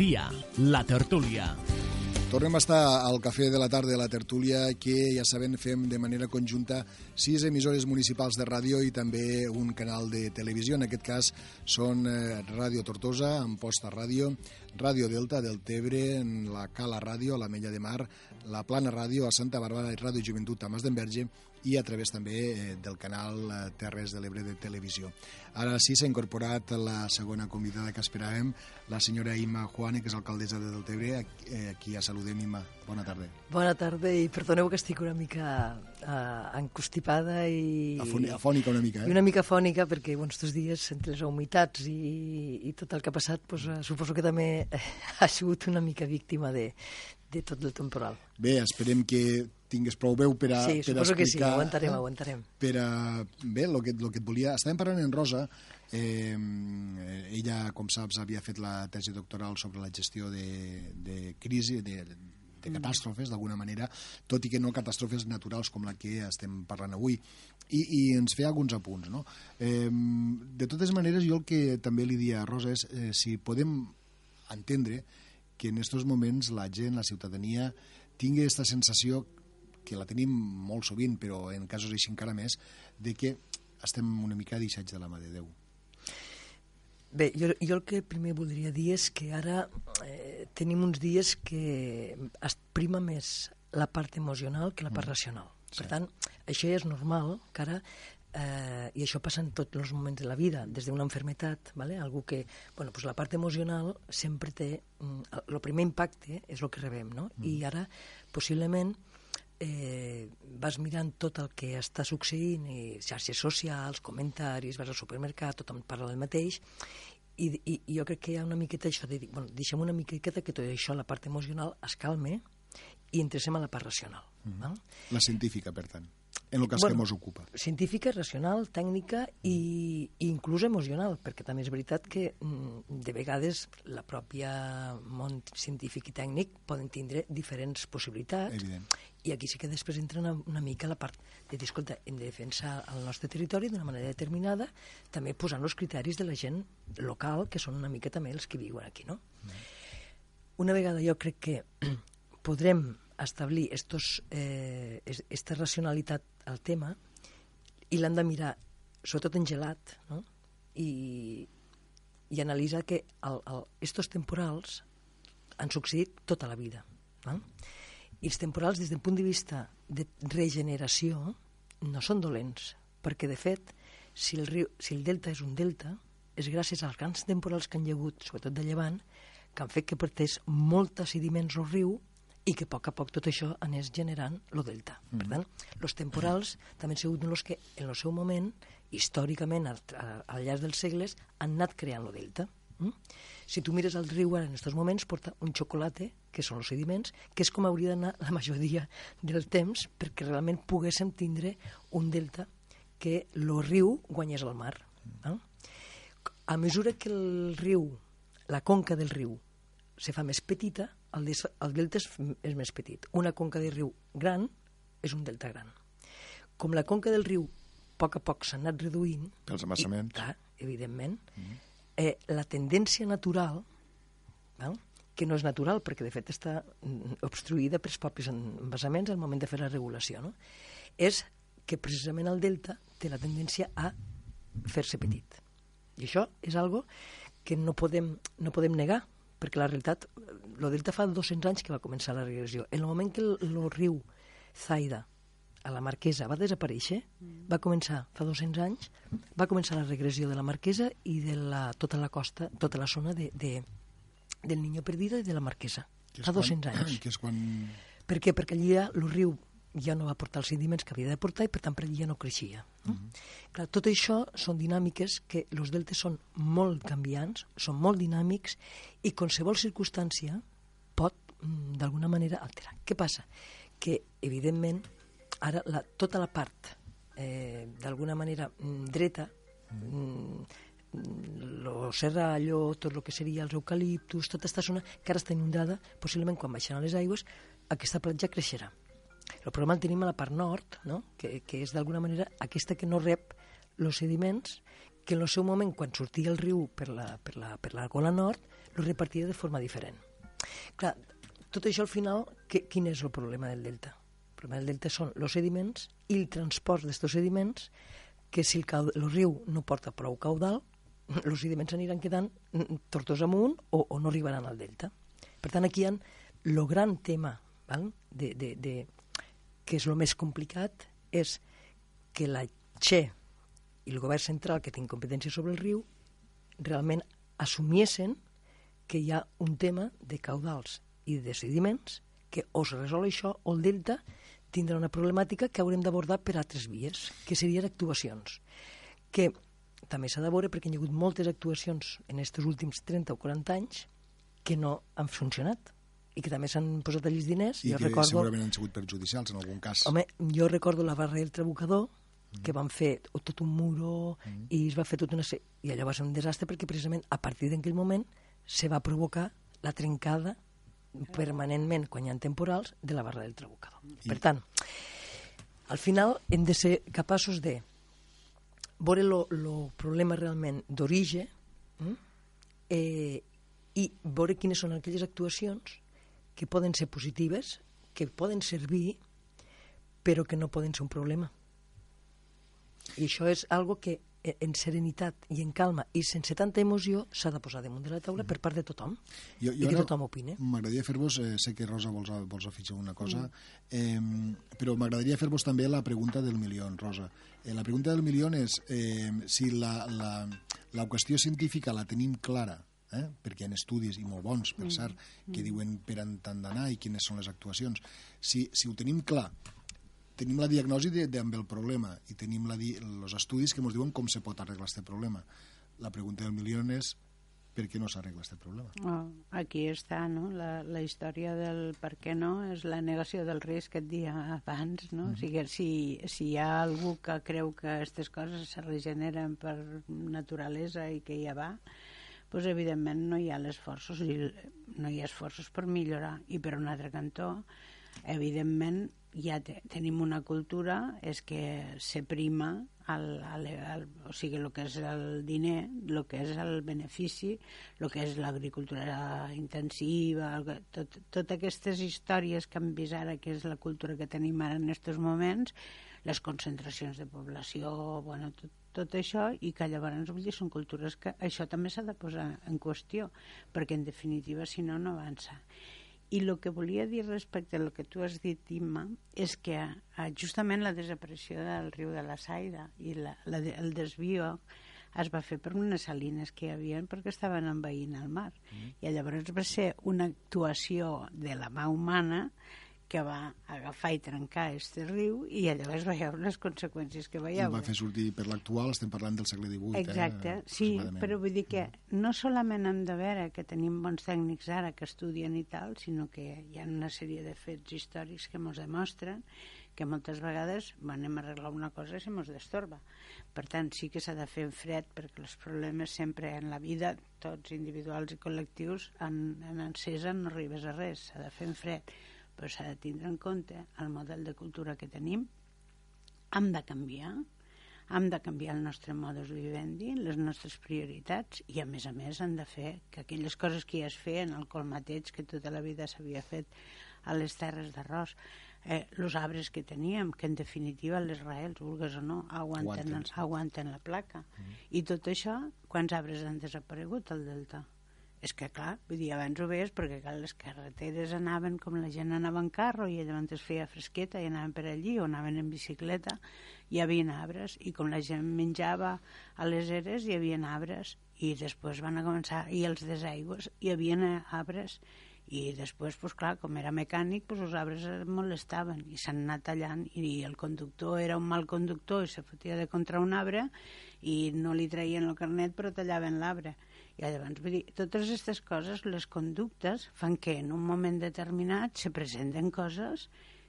dia, la tertúlia. Tornem a estar al Cafè de la Tarda de la Tertúlia, que ja saben, fem de manera conjunta sis emissores municipals de ràdio i també un canal de televisió. En aquest cas són eh, Ràdio Tortosa, Amposta Ràdio, Ràdio Delta del Tebre, la Cala Ràdio, la Mella de Mar, la Plana Ràdio, a Santa Bàrbara i Ràdio Joventut a Mas d'Enverge i a través també eh, del canal eh, Terres de l'Ebre de Televisió. Ara sí s'ha incorporat la segona convidada que esperàvem, la senyora Imma Juane, que és alcaldessa de Deltebre. Aquí, eh, ja saludem, Imma. Bona tarda. Bona tarda i perdoneu que estic una mica uh, encostipada i... Afònica una mica, I eh? una mica afònica perquè bueno, estos dies, entre les humitats i, i tot el que ha passat, pues, suposo que també ha sigut una mica víctima de, de tot el temporal. Bé, esperem que tingués prou veu per a, sí, per a suposo que sí, explicar... aguantarem, aguantarem. Per a, bé, el que, lo que et volia... Estàvem parlant en Rosa, eh, ella, com saps, havia fet la tesi doctoral sobre la gestió de, de crisi, de, de catàstrofes, d'alguna manera, tot i que no catàstrofes naturals com la que estem parlant avui. I, i ens feia alguns apunts, no? Eh, de totes maneres, jo el que també li dia a Rosa és eh, si podem entendre que en aquests moments la gent, la ciutadania, tingui aquesta sensació que la tenim molt sovint, però en casos així encara més, de que estem una mica deixats de la mà de Déu. Bé, jo, jo el que primer voldria dir és que ara eh, tenim uns dies que es prima més la part emocional que la part racional. Sí. Per tant, això ja és normal, que ara eh, i això passa en tots els moments de la vida, des d'una enfermetat, ¿vale? algú que, bueno, pues la part emocional sempre té, el primer impacte és el que rebem, no? Mm. I ara, possiblement, eh, vas mirant tot el que està succeint, i xarxes socials, comentaris, vas al supermercat, tothom parla del mateix, i, i, i jo crec que hi ha una miqueta això de dir, bueno, deixem una miqueta que tot això, la part emocional, es calme i entresem a la part racional. Mm -hmm. val? La científica, per tant, en el cas bueno, que ens ocupa. Científica, racional, tècnica i, i inclús emocional, perquè també és veritat que mm, de vegades la pròpia món científic i tècnic poden tindre diferents possibilitats Evident. i aquí sí que després entra una, una mica la part de dir, escolta, hem de defensar el nostre territori d'una manera determinada, també posant els criteris de la gent local, que són una mica també els que viuen aquí, no? Mm. Una vegada jo crec que podrem establir estos, eh, esta racionalitat al tema i l'hem de mirar, sobretot en gelat, no? I, i analitzar que el, el, estos temporals han succeït tota la vida. No? I els temporals, des del punt de vista de regeneració, no són dolents, perquè, de fet, si el, riu, si el delta és un delta, és gràcies als grans temporals que han hagut, sobretot de llevant, que han fet que portés molta sediments al riu i que a poc a poc tot això anés generant lo delta. Mm. Per tant, els temporals també han sigut els que, en el seu moment, històricament, al, al llarg dels segles, han anat creant lo delta. Mm? Si tu mires el riu ara en aquests moments, porta un xocolate, que són els sediments, que és com hauria d'anar la majoria del temps perquè realment poguéssim tindre un delta que el riu guanyés al mar. Mm. Eh? A mesura que el riu, la conca del riu, se fa més petita, el, el delta és, és més petit. Una conca de riu gran és un delta gran. Com la conca del riu a poc a poc s'ha anat reduint... Pels embassaments. I, clar, evidentment. Mm -hmm. eh, la tendència natural, val? que no és natural perquè de fet està obstruïda pels propis embassaments al moment de fer la regulació, no? és que precisament el delta té la tendència a fer-se petit. I això és algo que no podem, no podem negar, perquè la realitat, el delta fa 200 anys que va començar la regressió. En el moment que el, el riu Zaida, a la Marquesa, va desaparèixer, mm. va començar, fa 200 anys, va començar la regressió de la Marquesa i de la, tota la costa, tota la zona de, de, del Niño Perdido i de la Marquesa. Fa 200 quan, anys. Que és quan... Per què? Perquè allà el riu ja no va portar els sediments que havia de portar i per tant per allà ja no creixia. No? Mm -hmm. Clar, tot això són dinàmiques que els deltes són molt canviants, són molt dinàmics i qualsevol circumstància pot mm, d'alguna manera alterar. Què passa? Que evidentment ara la, tota la part eh, d'alguna manera mm, dreta mm, lo serrallo, tot el que seria els eucaliptus, tota aquesta zona que ara està inundada, possiblement quan baixaran les aigües, aquesta platja creixerà. El problema el tenim a la part nord, no? que, que és d'alguna manera aquesta que no rep els sediments que en el seu moment, quan sortia el riu per la, per la, per la gola nord, lo repartia de forma diferent. Clar, tot això al final, que, quin és el problema del delta? El problema del delta són els sediments i el transport d'aquests sediments que si el, caud, el riu no porta prou caudal, els sediments aniran quedant tortós amunt o, o no arribaran al delta. Per tant, aquí hi ha el gran tema val? De, de, de, que és el més complicat és que la Che i el govern central que té competència sobre el riu realment assumiessin que hi ha un tema de caudals i de sediments que o es resol això o el delta tindrà una problemàtica que haurem d'abordar per altres vies, que serien actuacions. Que també s'ha de veure perquè hi ha hagut moltes actuacions en aquests últims 30 o 40 anys que no han funcionat i que també s'han posat allí diners. I jo que recordo, segurament han sigut perjudicials en algun cas. Home, jo recordo la barra del Trabucador, mm. que van fer tot un muro mm. i es va fer tot una... I allò va ser un desastre perquè precisament a partir d'aquell moment se va provocar la trencada permanentment, quan hi ha temporals, de la barra del Trabucador. I... Per tant, al final hem de ser capaços de veure el problema realment d'origen mm? eh, i veure quines són aquelles actuacions que poden ser positives, que poden servir, però que no poden ser un problema. I això és algo que eh, en serenitat i en calma i sense tanta emoció s'ha de posar damunt de la taula per part de tothom jo, jo i que tothom opine. M'agradaria fer-vos, eh, sé que Rosa vols, vols afegir una cosa, mm. eh, però m'agradaria fer-vos també la pregunta del milió, Rosa. Eh, la pregunta del milió és eh, si la, la, la qüestió científica la tenim clara eh? perquè hi ha estudis, i molt bons, per mm. cert, que diuen per han d'anar i quines són les actuacions. Si, si ho tenim clar, tenim la diagnosi de, de, amb el problema i tenim els estudis que ens diuen com se pot arreglar aquest problema. La pregunta del milió és per què no s'arregla aquest problema? Oh, aquí està, no? La, la història del per què no és la negació del risc que et dia abans, no? Mm -hmm. O sigui, si, si hi ha algú que creu que aquestes coses se regeneren per naturalesa i que ja va, doncs evidentment no hi ha esforços i no hi ha esforços per millorar. I per un altre cantó evidentment ja te, tenim una cultura és que se prima el, el, el, o sigui, el que és el diner, el que és el benefici, el que és l'agricultura intensiva, el, tot, totes aquestes històries que hem vist ara, que és la cultura que tenim ara en aquests moments, les concentracions de població, bueno, tot, tot això i que llavors vull dir, són cultures que això també s'ha de posar en qüestió perquè en definitiva si no no avança i el que volia dir respecte al que tu has dit, Imma, és que eh, justament la desaparició del riu de la Saida i la, la, el desvio es va fer per unes salines que hi havia perquè estaven envaint el mar. Mm. I llavors va ser una actuació de la mà humana que va agafar i trencar este riu i llavors veieu les conseqüències que veieu. I va fer sortir per l'actual, estem parlant del segle XVIII. Eh, Exacte, eh, sí, però vull dir que no solament hem de veure que tenim bons tècnics ara que estudien i tal, sinó que hi ha una sèrie de fets històrics que ens demostren que moltes vegades anem a arreglar una cosa i se mos destorba. Per tant, sí que s'ha de fer en fred perquè els problemes sempre en la vida, tots individuals i col·lectius, en, en encesa no arribes a res, s'ha de fer en fred però s'ha de tindre en compte el model de cultura que tenim, hem de canviar, hem de canviar el nostre modus vivendi, les nostres prioritats i a més a més hem de fer que aquelles coses que ja es feien al colmateig que tota la vida s'havia fet a les terres d'arròs eh, els arbres que teníem, que en definitiva les raels, vulgues o no, aguanten, aguanten, aguanten la placa. Mm. I tot això, quants arbres han desaparegut al delta? És que clar, vull dir, abans ho veies perquè clar, les carreteres anaven com la gent anava en carro i llavors es feia fresqueta i anaven per allí o anaven en bicicleta. Hi havia arbres i com la gent menjava a les eres hi havia arbres i després van a començar i els desaigües hi havia arbres i després, pues, clar, com era mecànic pues, els arbres es molestaven i s'han anat tallant i el conductor era un mal conductor i se fotia de contra un arbre i no li traien el carnet però tallaven l'arbre i llavors, vull dir, totes aquestes coses, les conductes, fan que en un moment determinat se presenten coses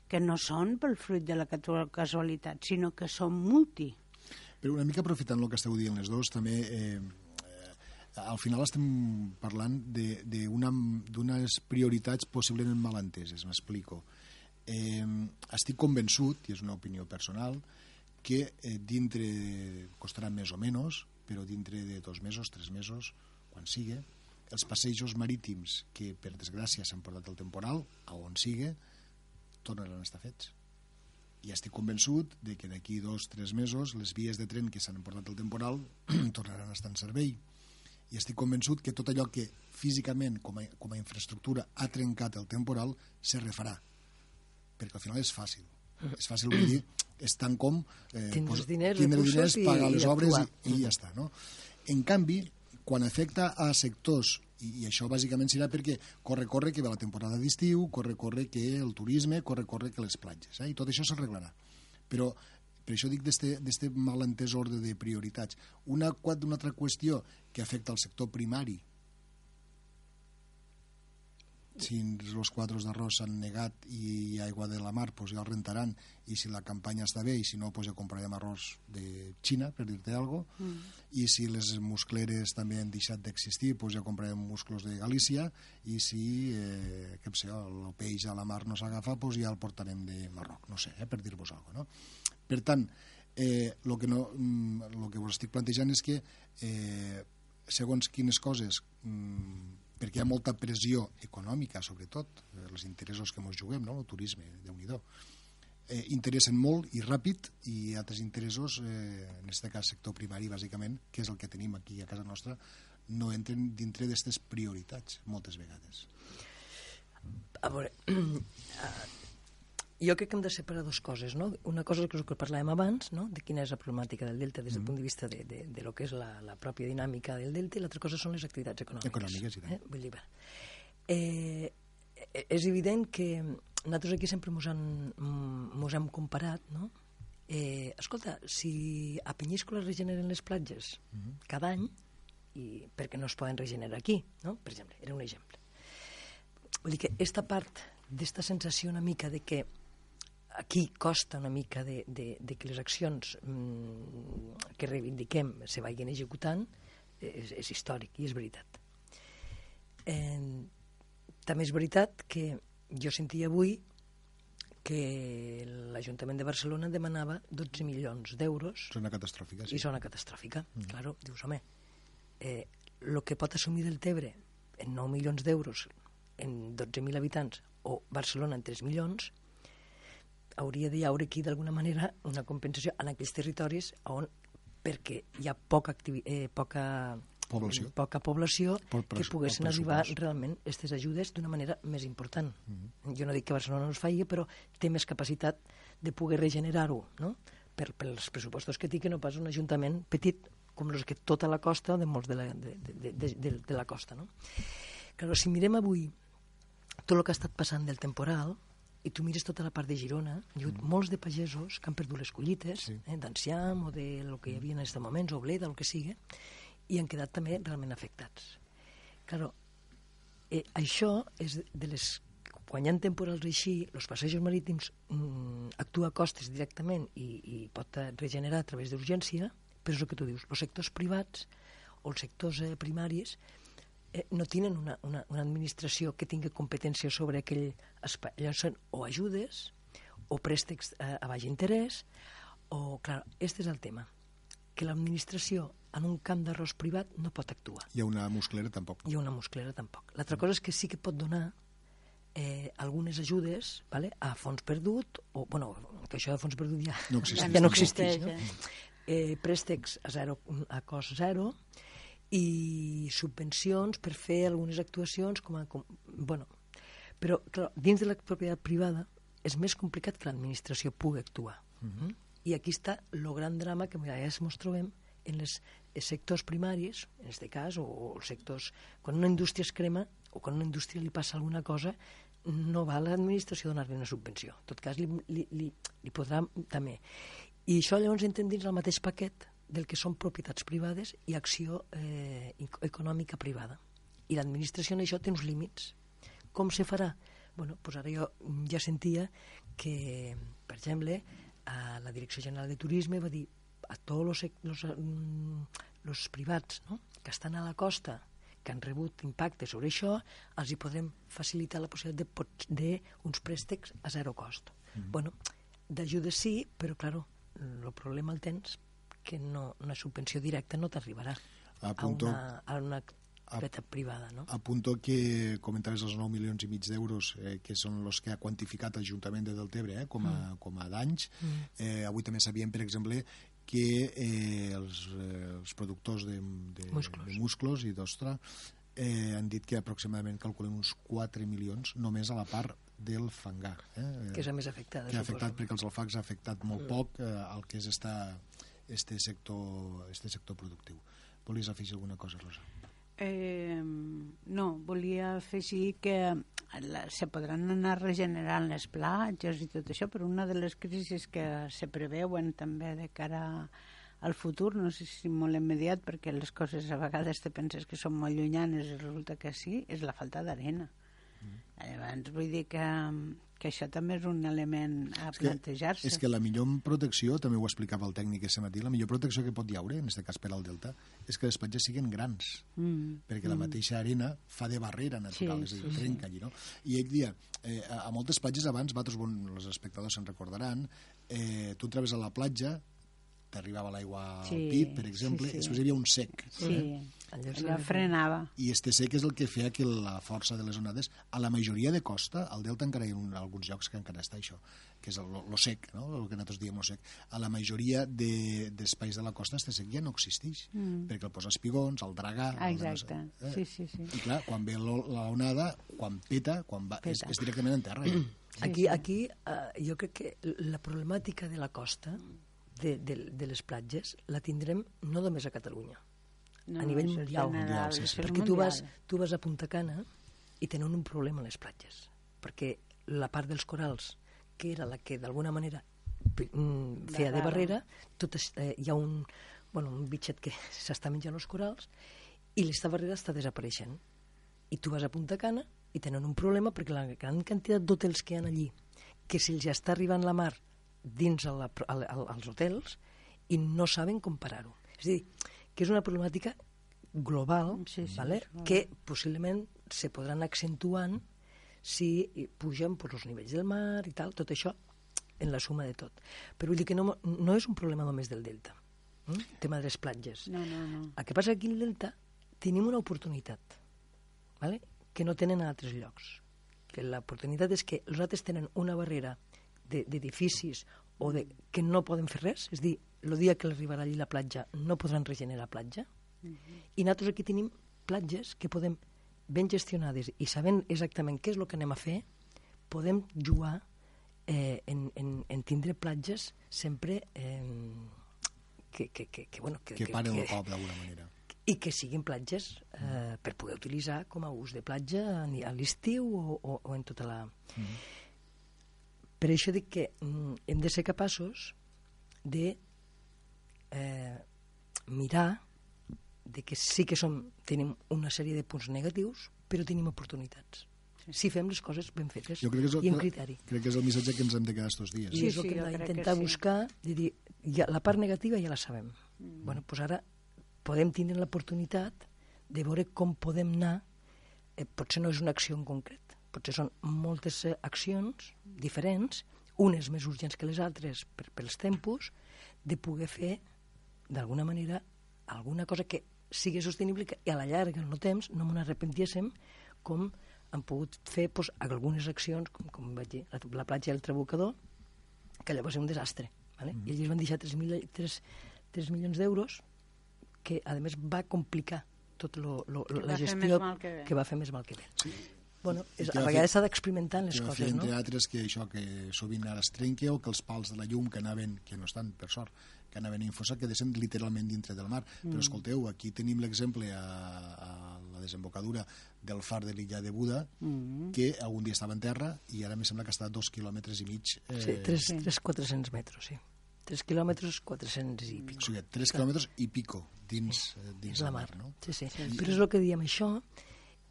que no són pel fruit de la casualitat, sinó que són multi. Però una mica aprofitant el que esteu dient les dues, també eh al final estem parlant d'unes prioritats possiblement malenteses, m'explico. Eh, estic convençut, i és una opinió personal, que eh, dintre, costarà més o menys, però dintre de dos mesos, tres mesos, quan sigui, els passejos marítims que per desgràcia s'han portat el temporal, a on sigui, tornaran a estar fets. I estic convençut de que d'aquí dos o tres mesos les vies de tren que s'han portat el temporal tornaran a estar en servei. I estic convençut que tot allò que físicament, com a, com a infraestructura, ha trencat el temporal, se refarà. Perquè al final és fàcil. És fàcil, vull dir, és tant com... Eh, tindre els diners, tindre diners, i, pagar les i obres i, i, i ja està, no? En canvi, quan afecta a sectors i, i això bàsicament serà perquè corre, corre que ve la temporada d'estiu, corre, corre que el turisme, corre, corre que les platges, eh? i tot això s'arreglarà. Però per això dic d'este malentès ordre de prioritats. Una, una altra qüestió que afecta al sector primari, si els quadros d'arròs s'han negat i hi ha aigua de la mar, doncs ja el rentaran i si la campanya està bé i si no, doncs ja comprarem arròs de Xina, per dir-te alguna cosa mm. i si les muscleres també han deixat d'existir, doncs ja comprarem musclos de Galícia i si eh, que sé, el peix a la mar no s'agafa, doncs ja el portarem de Marroc, no sé, eh, per dir-vos alguna cosa no? per tant, eh, lo que no, mm, lo que vos estic plantejant és que eh, segons quines coses mm, perquè hi ha molta pressió econòmica, sobretot, eh, els interessos que ens juguem, no? el turisme, déu nhi eh, interessen molt i ràpid i altres interessos, eh, en aquest cas sector primari, bàsicament, que és el que tenim aquí a casa nostra, no entren dintre d'aquestes prioritats, moltes vegades. A veure, jo crec que hem de separar dues coses, no? Una cosa és el que parlàvem abans, no? de quina és la problemàtica del delta des del mm. punt de vista de, de, de lo que és la, la pròpia dinàmica del delta i l'altra cosa són les activitats econòmiques. Econòmiques, sí. Eh? Vull dir, eh, és evident que nosaltres aquí sempre ens han, mos hem comparat, no? Eh, escolta, si a Penyíscola regeneren les platges mm -hmm. cada any, i perquè no es poden regenerar aquí, no? per exemple, era un exemple. Vull dir que aquesta part d'esta sensació una mica de que aquí costa una mica de, de, de que les accions mm, que reivindiquem se vagin executant és, és històric i és veritat. Eh, també és veritat que jo sentia avui que l'Ajuntament de Barcelona demanava 12 milions d'euros. Zona catastròfica, sí. I zona catastròfica, mm. claro. Dius, home, eh, lo que pot assumir del Tebre en 9 milions d'euros en 12.000 habitants o Barcelona en 3 milions, hauria d'hi haure aquí d'alguna manera una compensació en aquells territoris on perquè hi ha poca, eh, poca població, poca població que poguessin arribar realment aquestes ajudes d'una manera més important. Mm -hmm. Jo no dic que Barcelona no es faci, però té més capacitat de poder regenerar-ho, no? per, pels pressupostos que té que no pas un ajuntament petit com els que tota la costa de molts de la, de, de, de, de, de la costa. No? Claro, si mirem avui tot el que ha estat passant del temporal, i tu mires tota la part de Girona, hi ha hagut mm. molts de pagesos que han perdut les collites, sí. eh, d'enciam o de lo que hi havia en aquests moments, o bleda, el que sigui, i han quedat també realment afectats. Claro, eh, això és de les quan hi ha temporals així, els passejos marítims mm, actua a costes directament i, i pot regenerar a través d'urgència, però és el que tu dius, els sectors privats o els sectors eh, primaris eh, no tenen una, una, una administració que tingui competència sobre aquell espai. Llavors són o ajudes o préstecs eh, a baix interès o, clar, este és el tema que l'administració en un camp d'arròs privat no pot actuar. I una musclera tampoc. I una musclera tampoc. L'altra cosa és que sí que pot donar eh, algunes ajudes vale, a fons perdut, o, bueno, que això de fons perdut ja no existeix. Ja no existeix no? Eh, préstecs a, zero, a cost zero, i subvencions per fer algunes actuacions com a... Com, bueno, però, clar, dins de la propietat privada és més complicat que l'administració pugui actuar. Uh mhm. -huh. I aquí està el gran drama que a vegades ens trobem en les, els sectors primaris, en aquest cas, o, o els sectors... Quan una indústria es crema o quan una indústria li passa alguna cosa, no va a l'administració donar-li una subvenció. En tot cas, li, li, li, li podrà també. I això llavors entra dins el mateix paquet del que són propietats privades i acció eh, econòmica privada. I l'administració en això té uns límits. Com se farà? Bueno, pues ara jo ja sentia que, per exemple, a la Direcció General de Turisme va dir a tots els los privats no? que estan a la costa que han rebut impacte sobre això, els hi podrem facilitar la possibilitat d'uns préstecs a zero cost. Mm -hmm. Bueno, d'ajuda sí, però, claro, el problema el tens que no, una subvenció directa no t'arribarà a una, a una activitat privada, no? apunto que comentaves els 9 milions i mig d'euros eh, que són els que ha quantificat l'Ajuntament de Deltebre eh, com, a, com a danys. Mm. Eh, avui també sabíem, per exemple, que eh, els, eh, els productors de, de, Musclos. de musclos i d'ostra eh, han dit que aproximadament calculen uns 4 milions només a la part del fangar. Eh? Que és la més afectada, que ha suposo. afectat perquè els alfacs ha afectat molt Mm. poc eh, el que és esta, este, sector, este sector productiu. Volies afegir alguna cosa, Rosa? Eh, no, volia afegir que la, se podran anar regenerant les platges i tot això, però una de les crisis que se preveuen també de cara al futur, no sé si molt immediat, perquè les coses a vegades te penses que són molt llunyanes i resulta que sí, és la falta d'arena. Mm. Llavors, vull dir que, que això també és un element a plantejar-se. és que la millor protecció, també ho explicava el tècnic aquest matí, la millor protecció que pot hi haure, en aquest cas per al delta, és que les platges siguin grans, Mm, perquè la mateixa arena fa de barrera natural, Sí, és a dir, sí, trenca allí, no? I ell dia, eh, a, a moltes platges abans, vosaltres, bon, els espectadors se'n recordaran, eh, tu entraves a la platja, t'arribava l'aigua Sí, al pit, per exemple, sí, sí. després hi havia un sec. Sí, Allò allò frenava. I este sec és el que feia que la força de les onades, a la majoria de costa, al delta encara hi ha un, alguns llocs que encara està això, que és el, lo sec, no? el que nosaltres diem lo sec. A la majoria de- d'espais de, de la costa este sec ja no existeix, Mm. perquè el posa espigons, el dragà... Ah, el exacte. sé- Sí, sí, sí. I clar, quan ve lo- la onada, quan peta, quan va, és, Peta. és directament en terra. ja. Aquí, aquí eh, jo crec que la problemàtica de la costa, de, de, de les platges, la tindrem no només a Catalunya. No, a nivell mundial. Mundial, sí, sí. perquè tu vas, tu vas a Punta Cana i tenen un problema a les platges, perquè la part dels corals, que era la que d'alguna manera mm, feia de barrera, tot es, eh, hi ha un, bueno, un bitxet que s'està menjant els corals i l'esta barrera està desapareixent. I tu vas a Punta Cana i tenen un problema perquè la gran quantitat d'hotels que hi ha allí, que se'ls ja està arribant la mar dins a la, a, a, als hotels i no saben com parar-ho. És dir, que és una problemàtica global, Sí, sí, ¿vale? global. que possiblement se podran accentuant si pugen pues, els nivells del mar i tal, tot això en la suma de tot. Però vull dir que no, no és un problema només del delta, eh? el tema de les platges. No, no, no. El que passa aquí al delta tenim una oportunitat ¿vale? que no tenen a altres llocs. Que l'oportunitat és que els altres tenen una barrera de- d'edificis o de, que no poden fer res, és a dir, el dia que arribarà allí la platja no podran regenerar platja, i nosaltres aquí tenim platges que podem, ben gestionades i sabent exactament què és el que anem a fer, podem jugar eh, en, en, en tindre platges sempre eh, que, que, que, que, bueno, que, Que paren el cop, d'alguna manera. i que siguin platges eh, per poder utilitzar com a ús de platja ni a l'estiu o, o, o en tota la... Per això dic que mm, hem de ser capaços de eh, mirar de que sí que som, tenim una sèrie de punts negatius, però tenim oportunitats. Si fem les coses ben fetes Jo crec que és el, i amb criteri. crec que és el missatge que ens hem de quedar estos dies. I Sí, és el sí, que hem d'intentar sí. buscar, de dir, ja, la part negativa ja la sabem. Mm. Bueno, doncs ara podem tindre l'oportunitat de veure com podem anar, eh, potser no és una acció en concret, potser són moltes eh, accions diferents, unes més urgents que les altres per, pels tempos, de poder fer, d'alguna manera, alguna cosa que sigui sostenible i a la llarga, en el temps, no m'ho arrepentiéssim com han pogut fer doncs, algunes accions, com, com vaig dir, la, la platja del Trabucador, que allò va ser un desastre. ¿vale? Mm. I ells van deixar 3, mil, 3, 3 milions d'euros que, a més, va complicar tot lo, lo, Que la gestió que que va fer més mal que bé. Sí. Bueno, és, que a vegades s'ha d'experimentar en les que fer, coses, no? entre altres, que això que sovint ara es trenqui o que els pals de la llum que anaven, que no estan, per sort, que anaven a Infosa quedessin literalment dintre del mar. Mm. Però escolteu, aquí tenim l'exemple a, a la desembocadura del far de l'illa de Buda, mm. que algun dia estava en terra i ara me sembla que està a dos quilòmetres i mig. Eh, Sí, 3, 3 400 metres, sí. 3 quilòmetres, 400 i O pico. sigui, 3 quilòmetres i pico dins, eh, dins la del mar. mar, no? Sí, sí. Però és el que diem això,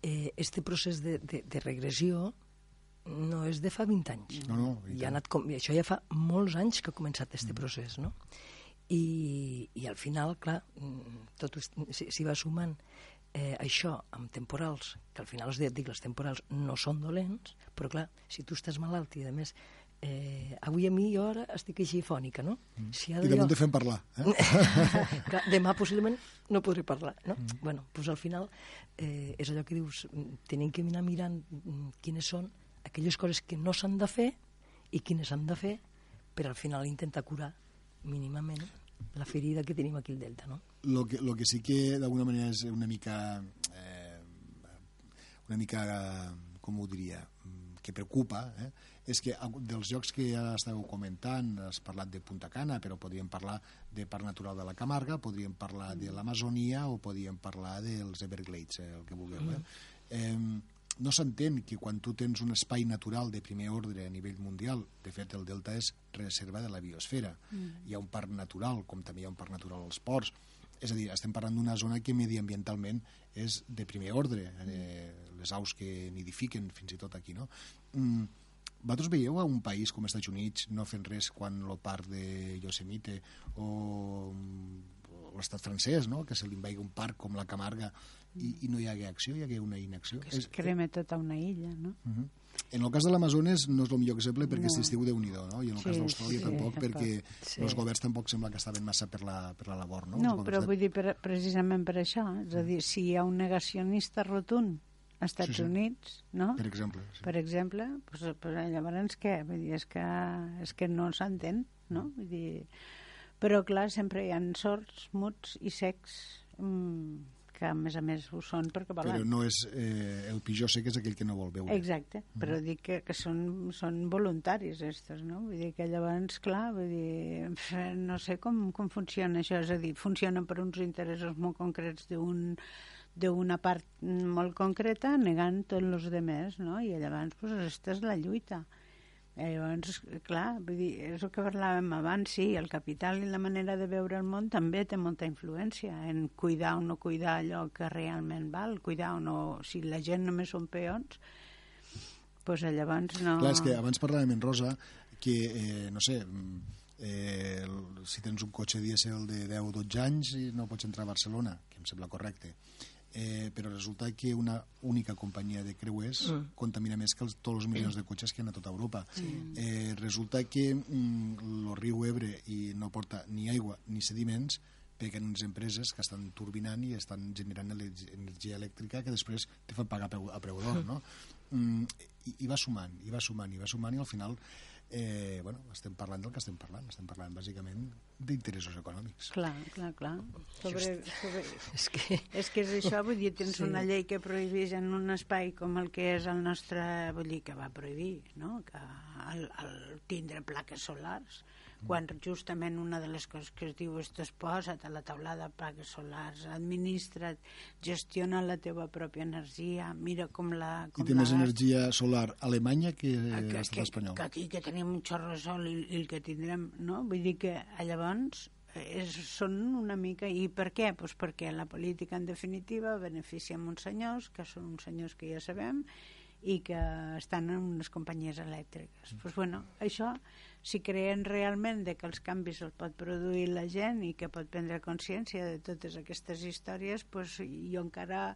eh, este procés de, de, de regressió no és de fa 20 anys. No, no, i ha anat com, i això ja fa molts anys que ha començat aquest procés, no? I, I al final, clar, mm, tot si va sumant eh, això amb temporals, que al final us dic, els temporals no són dolents, però clar, si tu estàs malalt i a més eh, avui a mi jo ara estic així fònica, no? Mm. Si ha I damunt de fem parlar. Eh? Clar, demà possiblement no podré parlar, no? Mm. Bueno, doncs al final eh, és allò que dius, tenim que anar mirant mm, quines són aquelles coses que no s'han de fer i quines s'han de fer per al final intentar curar mínimament la ferida que tenim aquí al Delta, no? Lo que, lo que sí que d'alguna manera és una mica eh, una mica com ho diria mm, que preocupa eh, és que dels llocs que ja estàveu comentant has parlat de Punta Cana però podríem parlar de Parc Natural de la Camarga podríem parlar de l'Amazonia o podríem parlar dels Everglades eh, el que vulgueu eh? eh no s'entén que quan tu tens un espai natural de primer ordre a nivell mundial, de fet el delta és reserva de la biosfera, mm. hi ha un parc natural, com també hi ha un parc natural als ports, és a dir, estem parlant d'una zona que mediambientalment és de primer ordre, eh, les aus que nidifiquen fins i tot aquí, no? Mm, vosaltres veieu a un país com els Estats Units no fent res quan el parc de Yosemite o, o l'estat francès, no? que se li un parc com la Camarga i, i no hi hagué acció, hi hagué una inacció. Que es crema tota una illa, no? Uh -huh. En el cas de l'Amazones no és el millor exemple perquè no. s'estiu de nhi no? I en el sí, cas d'Austràlia sí, tampoc, sí, perquè sí. els governs tampoc sembla que estaven massa per la, per la labor, no? No, però de... vull dir per, precisament per això, és a dir, si hi ha un negacionista rotund als Estats sí, sí. Units, no? Per exemple. Sí. Per exemple, pues, pues, llavors què? Vull dir, és que, és que no s'entén, no? Vull dir, però clar, sempre hi ha sords, muts i secs mmm, que a més a més ho són perquè volen. Però no és eh, el pitjor sé que és aquell que no vol veure. Exacte, mm. però dic que, que són, són voluntaris estos, no? Vull dir que llavors, clar, vull dir, no sé com, com funciona això, és a dir, funcionen per uns interessos molt concrets d'un d'una part molt concreta negant tots els demés, no? I llavors, pues, aquesta és la lluita. I llavors, clar, vull dir, és el que parlàvem abans, sí, el capital i la manera de veure el món també té molta influència en cuidar o no cuidar allò que realment val, cuidar o no... Si la gent només són peons, doncs llavors no... Clar, és que abans parlàvem en Rosa que, eh, no sé, eh, si tens un cotxe dièsel de 10 o 12 anys no pots entrar a Barcelona, que em sembla correcte eh, però resulta que una única companyia de creuers mm. contamina més que els, tots els milions de cotxes que hi ha a tota Europa. Sí. Eh, resulta que mm, el riu Ebre i no porta ni aigua ni sediments perquè unes empreses que estan turbinant i estan generant energia elèctrica que després te fan pagar a preu d'or, no? Mm, i, I va sumant, i va sumant, i va sumant, i al final eh, bueno, estem parlant del que estem parlant, estem parlant bàsicament d'interessos econòmics. Clar, clar, clar. Sobre, sobre... és, que... és que és això, vull dir, tens sí. una llei que prohibeix en un espai com el que és el nostre, vull dir, que va prohibir, no?, que el, el tindre plaques solars, quan justament una de les coses que es diu és t'esposa't a la taulada de plaques solars, administra't, gestiona la teva pròpia energia, mira com la... Com I té la... més energia solar a Alemanya que, a l'estat espanyol. Que aquí que tenim un xorro sol i, i el que tindrem, no? Vull dir que llavors és, són una mica... I per què? Pues perquè la política, en definitiva, beneficia uns senyors, que són uns senyors que ja sabem, i que estan en unes companyies elèctriques. Mm. Pues, bueno, això si creen realment de que els canvis els pot produir la gent i que pot prendre consciència de totes aquestes històries, pues, jo encara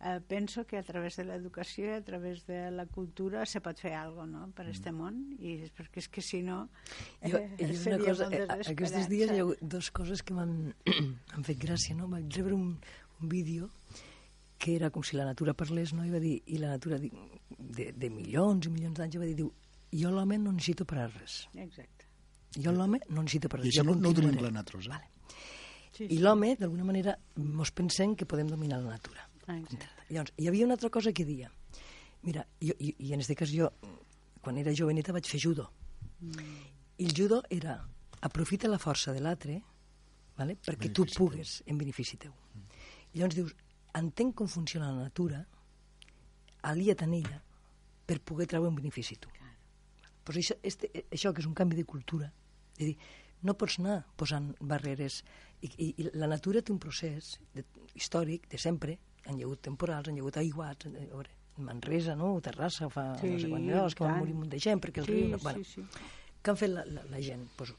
eh, penso que a través de l'educació i a través de la cultura se pot fer alguna no? per mm. este món i és perquè és que si no eh, jo, jo seria una cosa, eh, aquests dies hi ha dues coses que m'han fet gràcia no? vaig rebre un, un vídeo que era com si la natura parlés no? i va dir, i la natura de, de milions i milions d'anys va dir, diu, jo l'home no necessito per a res. Exacte. Jo l'home no necessito per a res. I això no, no ho tenim clar nosaltres, eh? Vale. Sí, sí. I l'home, d'alguna manera, mos pensem que podem dominar la natura. Ah, Llavors, hi havia una altra cosa que dia. Mira, jo, i, i en aquest cas jo, quan era joveneta, vaig fer judo. Mm. I el judo era aprofita la força de l'altre vale? perquè tu pugues teu. en benefici teu. Mm. Llavors dius, entenc com funciona la natura, alia't en ella per poder treure un benefici tu. Pues això, este, això que és un canvi de cultura, és dir, no pots anar posant barreres i, i, i la natura té un procés de, històric de sempre, han hi hagut temporals, han hi hagut aiguats, a veure, Manresa, no? o Terrassa, fa sí, no sé quant anys, que van morir un munt de gent, perquè el sí, riu... Bueno, sí, sí. Què han fet la, la, la gent? Pues,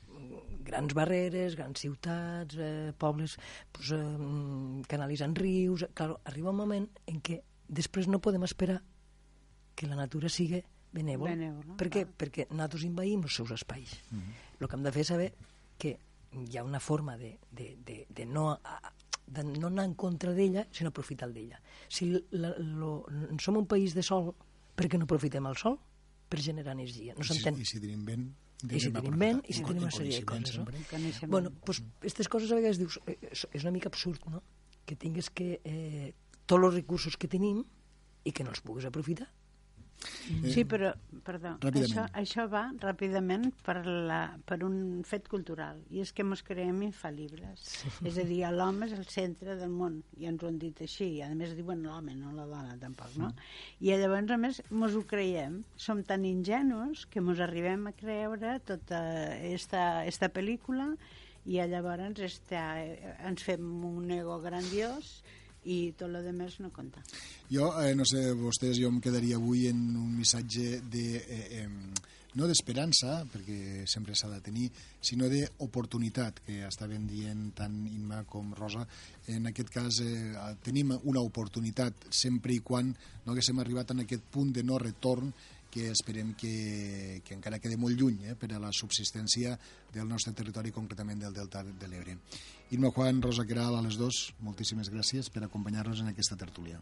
grans barreres, grans ciutats, eh, pobles pues, eh, canalitzant rius... Claro, arriba un moment en què després no podem esperar que la natura sigui benèvol. Benèvol, per què? ah. Perquè nosaltres invaïm els seus espais. El que hem de fer és saber que hi ha una forma de, de, de, de no a- de no anar en contra d'ella, sinó aprofitar d'ella. Si la, lo, som un país de sol, per què no aprofitem el sol? Per generar energia. No I si, s'entén. I si tenim vent... I si tenim vent, i si tenim una sèrie de coses, no? Bueno, doncs aquestes coses a vegades dius, eh, és, és una mica absurd, no? Que tingues que... Eh, tots els recursos que tenim i que no els puguis aprofitar. Sí, però, perdó, això, això va ràpidament per, la, per un fet cultural, i és que ens creiem infal·libles. És a dir, l'home és el centre del món, i ens ho han dit així, i a més diuen l'home, no la dona tampoc, no? I llavors, a més, ens ho creiem. Som tan ingenus que ens arribem a creure tota esta, esta pel·lícula i llavors esta, ens fem un ego grandiós i tot el demés no compta. Jo, eh, no sé, vostès, jo em quedaria avui en un missatge de... Eh, eh, no d'esperança, perquè sempre s'ha de tenir, sinó d'oportunitat, que estaven dient tant Inma com Rosa. En aquest cas eh, tenim una oportunitat sempre i quan no haguéssim arribat en aquest punt de no retorn que esperem que, que encara quede molt lluny eh, per a la subsistència del nostre territori, concretament del Delta de l'Ebre. Irma Juan, Rosa Queral, a les dos, moltíssimes gràcies per acompanyar-nos en aquesta tertúlia.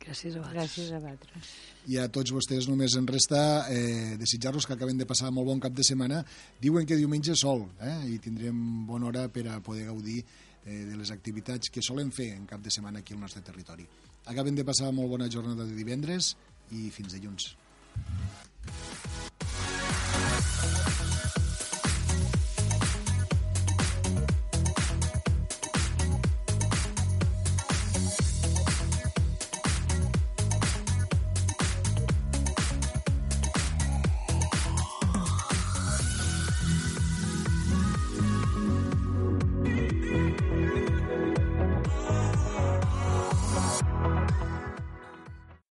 Gràcies a vosaltres. Gràcies a vosaltres. I a tots vostès només en resta eh, desitjar-los que acaben de passar molt bon cap de setmana. Diuen que diumenge sol eh, i tindrem bona hora per a poder gaudir eh, de les activitats que solen fer en cap de setmana aquí al nostre territori. Acaben de passar molt bona jornada de divendres i fins dilluns.